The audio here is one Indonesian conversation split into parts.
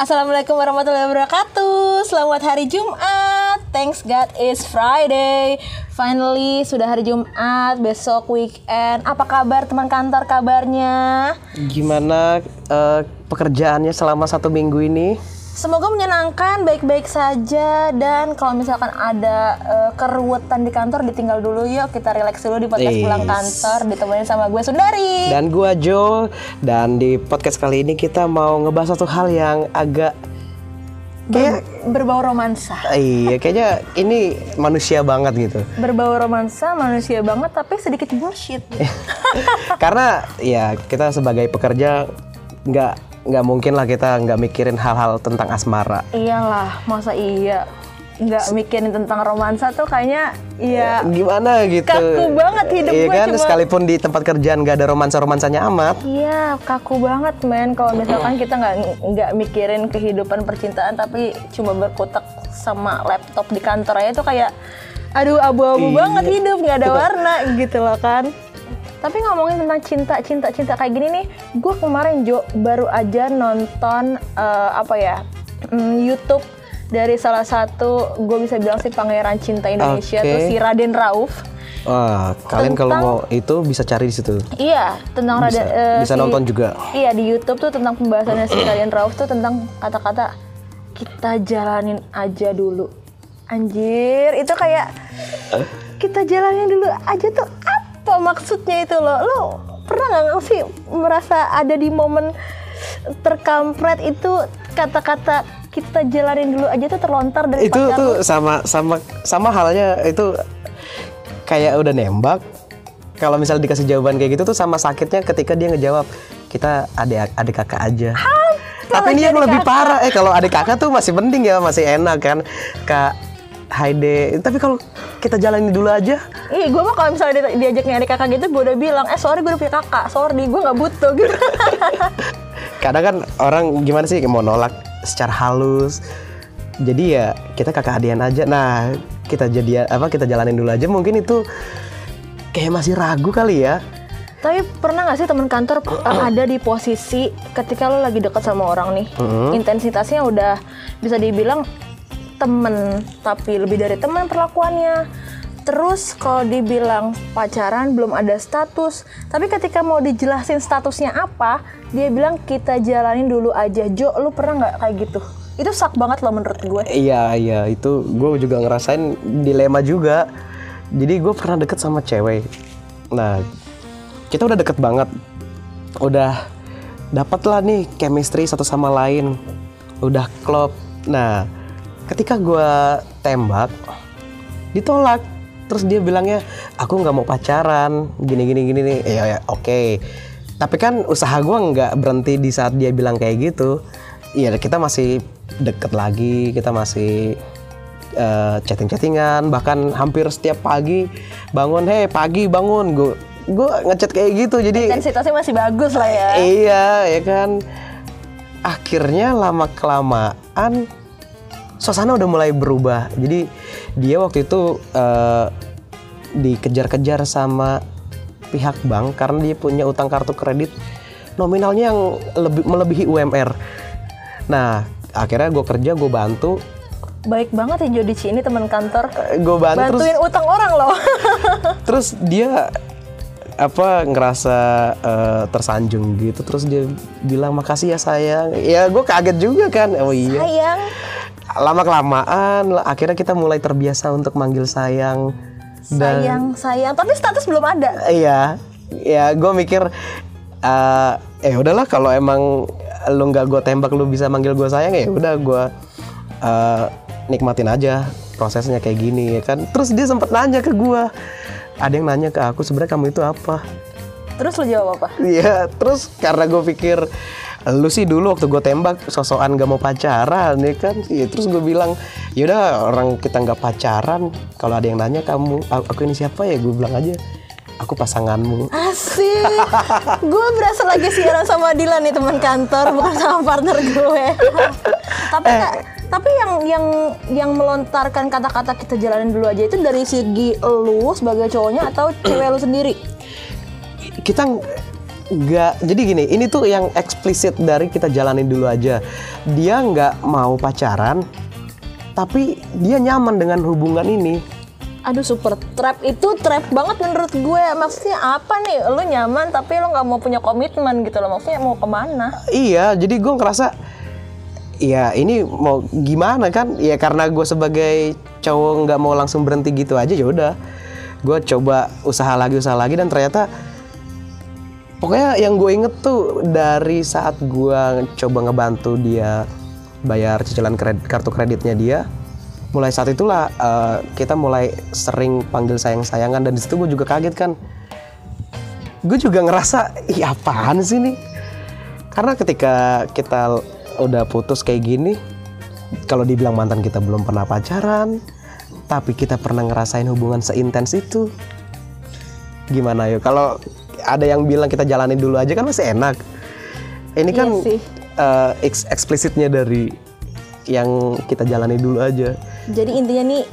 Assalamualaikum warahmatullahi wabarakatuh. Selamat hari Jumat. Thanks God it's Friday. Finally sudah hari Jumat, besok weekend. Apa kabar teman kantor kabarnya? Gimana eh, pekerjaannya selama satu minggu ini? Semoga menyenangkan, baik-baik saja dan kalau misalkan ada eh, keruwetan di kantor ditinggal dulu yuk kita relax dulu di podcast Yes. pulang kantor ditemenin sama gue Sundari. Dan gua Jo dan di podcast kali ini kita mau ngebahas satu hal yang agak kayak Berbau romansa. iya kayaknya ini manusia banget gitu. Berbau romansa manusia banget tapi sedikit bullshit. Karena ya kita sebagai pekerja nggak nggak mungkin lah kita nggak mikirin hal-hal tentang asmara. Iyalah, masa iya nggak mikirin tentang romansa tuh kayaknya ya Gimana gitu? Kaku banget hidup Iya gue kan, cuma- sekalipun di tempat kerjaan nggak ada romansa-romansanya amat. Iya, kaku banget men. Kalau misalkan kita nggak nggak mikirin kehidupan percintaan, tapi cuma berkutak sama laptop di kantor aja tuh kayak, aduh abu-abu Iya. banget hidup, nggak ada warna gitu loh kan. Tapi ngomongin tentang cinta, cinta, cinta kayak gini nih, gue kemarin Jo baru aja nonton eh, apa ya mm, YouTube dari salah satu gue bisa bilang sih pangeran cinta Indonesia Oke. tuh si Raden Rauf. Wah, kalian kalau mau itu bisa cari di situ. Iya, tentang Bisa, Raden eh, bisa si- nonton juga. Iya di YouTube tuh tentang pembahasannya si Raden Rauf tuh tentang kata-kata kita jalanin aja dulu. Anjir, itu kayak kita jalanin dulu aja tuh maksudnya itu loh? Lo pernah nggak sih merasa ada di momen terkampret itu kata-kata kita jalanin dulu aja tuh terlontar dari itu pacar tuh lo? sama sama sama halnya itu kayak udah nembak kalau misalnya dikasih jawaban kayak gitu tuh sama sakitnya ketika dia ngejawab kita adik adik kakak aja tapi ini yang lebih kakak? parah eh kalau adik kakak tuh masih mending ya masih enak kan kak Haide tapi kalau kita jalani dulu aja. Ih, gue mah kalau misalnya di- diajaknya adik kakak gitu, gue udah bilang, eh sorry gue udah punya kakak, sorry gue nggak butuh gitu. kadang kan orang gimana sih mau nolak secara halus. Jadi ya kita kakak adian aja. Nah kita jadi apa kita jalanin dulu aja. Mungkin itu kayak masih ragu kali ya. Tapi pernah gak sih teman kantor uh, ada di posisi ketika lo lagi deket sama orang nih, intensitasnya udah bisa dibilang temen, tapi lebih dari teman perlakuannya. Terus kalau dibilang pacaran belum ada status, tapi ketika mau dijelasin statusnya apa, dia bilang kita jalanin dulu aja. Jo, lu pernah nggak kayak gitu? Itu sak banget loh menurut gue. iya iya itu gue juga ngerasain dilema juga jadi gue pernah deket sama cewek nah kita udah deket banget udah dapet lah nih chemistry satu sama lain udah klop nah ketika gue tembak ditolak. Terus dia bilangnya aku nggak mau pacaran. Gini gini gini nih. Ya, ya oke. Tapi kan usaha gue nggak berhenti di saat dia bilang kayak gitu. Iya kita masih deket lagi kita masih eh, chatting-chattingan. Bahkan hampir setiap pagi bangun hei pagi bangun. Gue gue ngechat kayak gitu. Jadi Intensitasnya masih bagus lah ya. Iya, ya kan. Akhirnya lama kelamaan suasana udah mulai berubah. Jadi dia waktu itu eh, dikejar-kejar sama pihak bank karena dia punya utang kartu kredit nominalnya yang lebih melebihi UMR. Nah, akhirnya gue kerja, gue bantu, Baik banget ya Jo di sini teman kantor. gue bantu terus Bantuin utang orang loh. terus dia apa ngerasa eh, tersanjung gitu terus dia bilang makasih ya sayang ya gue kaget juga kan oh iya Sayang. Lama kelamaan akhirnya kita mulai terbiasa untuk manggil sayang dan Sayang, sayang. Tapi status belum ada. iya ya gue mikir eh eh udahlah kalau emang lu nggak gue tembak lu bisa manggil gue sayang ya udah gue eh, nikmatin aja prosesnya kayak gini ya kan terus dia sempat nanya ke gue ada yang nanya ke aku sebenarnya kamu itu apa Terus lu jawab apa? Iya, terus karena gue pikir lu sih dulu waktu gue tembak sosokan gak mau pacaran ya kan Iya, terus gue bilang yaudah orang kita nggak pacaran kalau ada yang nanya kamu "A- aku ini siapa ya gue bilang aja aku pasanganmu Asik. gue berasa lagi siaran sama Dilan nih teman kantor, bukan sama partner gue. tapi Kak, tapi yang yang yang melontarkan kata-kata kita jalanin dulu aja itu dari segi lu sebagai cowoknya atau cewek lu sendiri? kita nggak jadi gini ini tuh yang eksplisit dari kita jalanin dulu aja dia nggak mau pacaran tapi dia nyaman dengan hubungan ini Aduh super trap itu trap banget menurut gue. Maksudnya apa nih? Lu nyaman tapi lu nggak mau punya komitmen gitu loh. Maksudnya mau ke mana? iya jadi gue ngerasa ya ini mau gimana kan ya karena gue sebagai cowok nggak mau langsung berhenti gitu aja ya udah gue coba usaha lagi usaha lagi dan ternyata pokoknya yang gue inget tuh dari saat gue coba ngebantu dia bayar cicilan kredit, kartu kreditnya dia mulai saat itulah eh, kita mulai sering panggil sayang-sayangan dan di situ gue juga kaget kan. Gue juga ngerasa ih apaan sih nih karena ketika kita udah putus kayak gini kalau dibilang mantan kita belum pernah pacaran tapi kita pernah ngerasain hubungan seintens itu gimana yuk kalau ada yang bilang kita jalanin dulu aja kan masih enak ini kan Iya sih. eh, eks- eksplisitnya dari yang kita jalani dulu aja Jadi intinya nih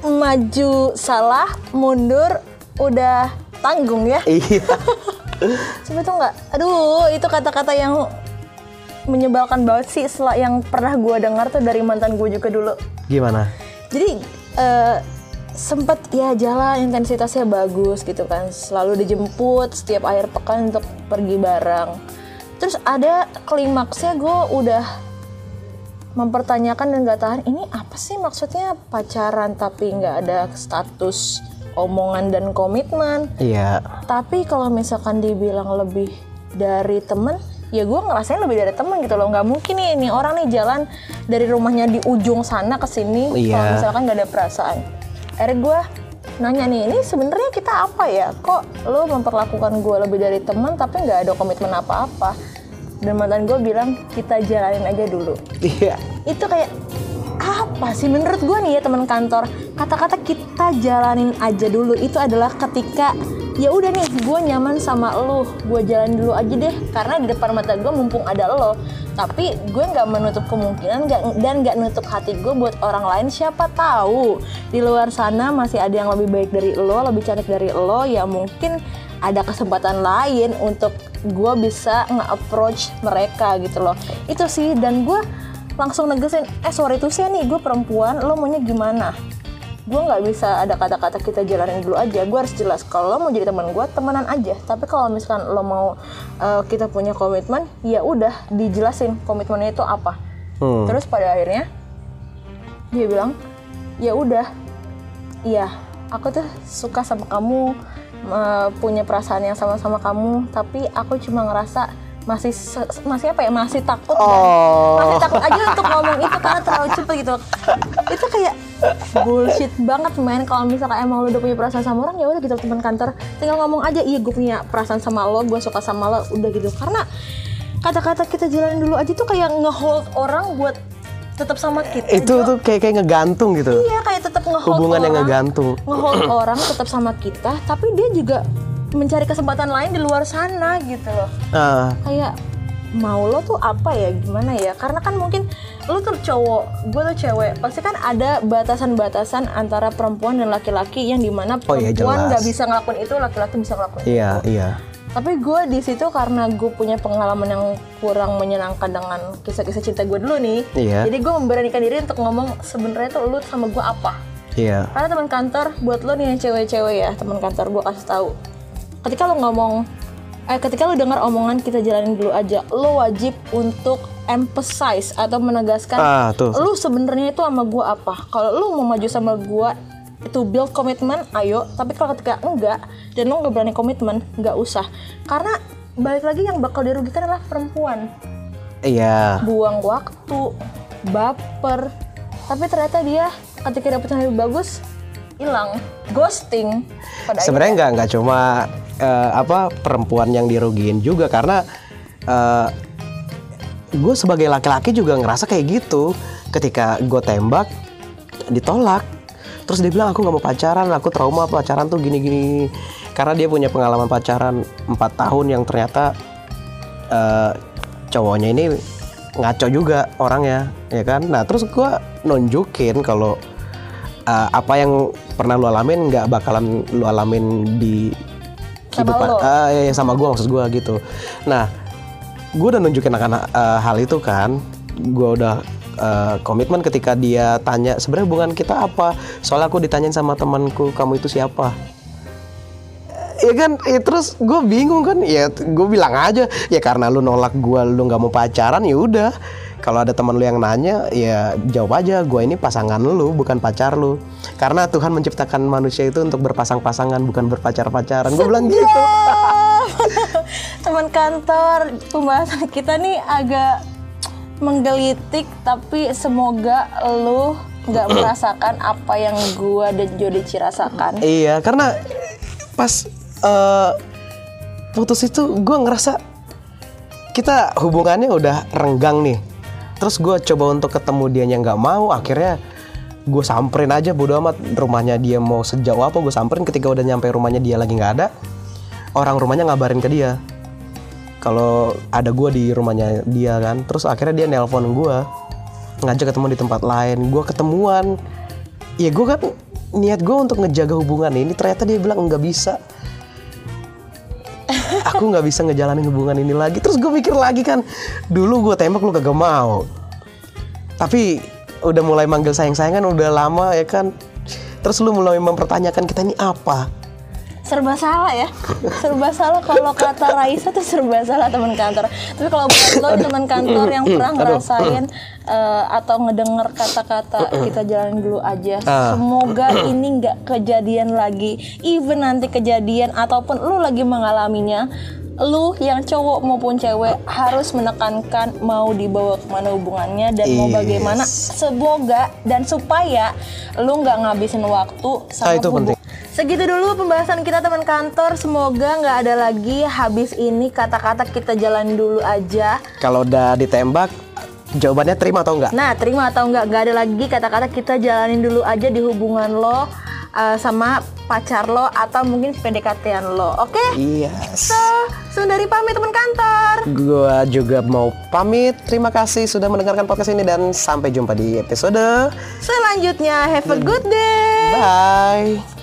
maju salah, mundur udah tanggung ya. iya Coba tuh nggak? Aduh, itu kata-kata yang menyebalkan banget sih setelah yang pernah gue dengar tuh dari mantan gue juga dulu. gimana Jadi eh, sempet ya jalan intensitasnya bagus gitu kan, selalu dijemput setiap akhir pekan untuk pergi bareng. Terus ada klimaksnya gue udah mempertanyakan dan nggak tahan ini apa sih maksudnya pacaran tapi nggak ada status omongan dan komitmen. iya Tapi kalau misalkan dibilang lebih dari temen, ya gue ngerasain lebih dari temen gitu loh. Nggak mungkin nih, nih orang nih jalan dari rumahnya di ujung sana ke sini, Iya. kalau misalkan nggak ada perasaan. Akhirnya gue nanya nih, ini sebenarnya kita apa ya? Kok lo memperlakukan gue lebih dari teman tapi nggak ada komitmen apa-apa? Dan mantan gue bilang kita jalanin aja dulu iya itu kayak apa sih menurut gue nih ya teman kantor kata-kata kita jalanin aja dulu itu adalah ketika ya udah nih gue nyaman sama lo gue jalan dulu aja deh. Karena di depan mata gue mumpung ada lo. Tapi gue nggak menutup kemungkinan nggak dan nggak nutup hati gue buat orang lain siapa tahu di luar sana masih ada yang lebih baik dari lo lebih cantik dari lo ya mungkin ada kesempatan lain untuk gue bisa nge-approach mereka gitu loh. Itu sih dan gue langsung negesin eh sorry tuh sih nih gue perempuan lo maunya gimana gue nggak bisa ada kata-kata kita jalanin dulu aja. Gue harus jelas kalau lo mau jadi teman gue temenan aja. Tapi kalau misalkan lo mau uh, kita punya komitmen ya udah dijelasin komitmennya itu apa. Hmm. terus pada akhirnya dia bilang ya udah iya aku tuh suka sama kamu eh, punya perasaan yang sama sama kamu tapi aku cuma ngerasa masih masih apa ya? Masih takut dan Oh. masih takut aja untuk ngomong itu karena terlalu cepet gitu itu kayak bullshit banget men. Kalau misalkan emang lu udah punya perasaan sama orang ya udah gitu teman kantor. Tinggal ngomong aja iya gue punya perasaan sama lo gue suka sama lo udah gitu. Karena kata-kata kita jalanin dulu aja tuh kayak ngehold orang buat tetap sama kita itu tuh kayak kayak ngegantung gitu. Iya kayak tetap ngehold hubungan yang orang ngegantung. ngehold orang tetap sama kita tapi dia juga mencari kesempatan lain di luar sana gitu loh. Ah, kayak mau lo tuh apa ya? Gimana ya? Karena kan mungkin lo tuh cowok gue tuh cewek. Pasti kan ada batasan-batasan antara perempuan dan laki-laki yang di mana Oh iya, perempuan jelas. nggak bisa ngelakuin itu laki-laki bisa ngelakuin iya itu. iya. Tapi gue di situ karena gue punya pengalaman yang kurang menyenangkan dengan kisah-kisah cinta gue dulu nih Iya. jadi gue memberanikan diri untuk ngomong sebenarnya tuh lu sama gue apa. Iya. Karena teman kantor buat lo nih yang cewek-cewek ya teman kantor gue kasih tahu ketika lo ngomong eh ketika lo dengar omongan kita jalanin dulu aja lo wajib untuk emphasize atau menegaskan ah tuh. lu sebenarnya itu sama gue apa. Kalau lu mau maju sama gue itu build komitmen ayo. Tapi kalau ketika enggak dan lu nggak berani komitmen nggak usah. Karena balik lagi yang bakal dirugikan adalah perempuan. Iya. Buang waktu baper. Tapi ternyata dia ketika dapet yang lebih bagus hilang. Ghosting sebenarnya nggak nggak cuma eh, apa perempuan yang dirugiin juga karena gue sebagai laki-laki juga ngerasa kayak gitu. Ketika gue tembak ditolak. Terus dia bilang aku nggak mau pacaran aku trauma pacaran tuh gini-gini. Karena dia punya pengalaman pacaran empat tahun yang ternyata eh, cowoknya ini ngaco juga orangnya ya kan? Nah terus gue nunjukin kalau eh, apa yang pernah lu alamin nggak bakalan lu alamin di kehidupan. Ah, ya, ya, sama gue maksud gue gitu. Nah gue udah nunjukin akan eh, hal itu kan. Gue udah eh, komitmen ketika dia tanya sebenarnya hubungan kita apa? Soalnya aku ditanyain sama temanku kamu itu siapa? Ya kan? Ya terus gue bingung kan? Ya gue bilang aja ya karena lu nolak gue lu nggak mau pacaran ya udah kalau ada teman lu yang nanya ya jawab aja gue ini pasangan lu bukan pacar lu. Karena Tuhan menciptakan manusia itu untuk berpasang-pasangan bukan berpacar-pacaran. Gue bilang gitu. Teman kantor pembahasan kita nih agak menggelitik tapi semoga lu nggak merasakan apa yang gua dan Jodici rasakan iya karena pas eh, putus itu gue ngerasa kita hubungannya udah renggang nih terus gue coba untuk ketemu dia yang nggak mau akhirnya gue samperin aja bodo amat. Rumahnya dia mau sejauh apa gue samperin. Ketika udah nyampe rumahnya dia lagi nggak ada orang rumahnya ngabarin ke dia. Kalau ada gue di rumahnya dia kan. Terus akhirnya dia nelpon gue ngajak ketemu di tempat lain. Gue ketemuan. Ya gue kan niat gue untuk ngejaga hubungan ini ternyata dia bilang nggak bisa aku nggak bisa ngejalanin hubungan ini lagi. Terus gue mikir lagi kan dulu gue tembak lu kagak mau. Tapi udah mulai manggil sayang-sayangan udah lama ya kan. Terus lu mulai mempertanyakan kita ini apa serba salah ya serba salah kalau kata Raisa tuh serba salah teman kantor tapi kalau buat lo teman kantor yang pernah ngerasain eh, atau ngedenger kata-kata kita jalanin dulu aja Ah. semoga ini nggak kejadian lagi even nanti kejadian ataupun lu lagi mengalaminya lu yang cowok maupun cewek harus menekankan mau dibawa ke mana hubungannya dan mau Yes. bagaimana semoga dan supaya lu nggak ngabisin waktu sama Ah, itu penting. Segitu dulu pembahasan kita teman kantor. Semoga nggak ada lagi habis ini kata-kata kita jalan dulu aja. kalau udah ditembak jawabannya terima atau enggak Nah, terima atau nggak nggak ada lagi kata-kata kita jalanin dulu aja di hubungan lo uh, sama pacar lo atau mungkin PDKT-an lo. Oke? yes So, Sundari pamit teman kantor. Gua juga mau pamit. Terima kasih sudah mendengarkan podcast ini dan sampai jumpa di episode. Selanjutnya, have a good day. Bye.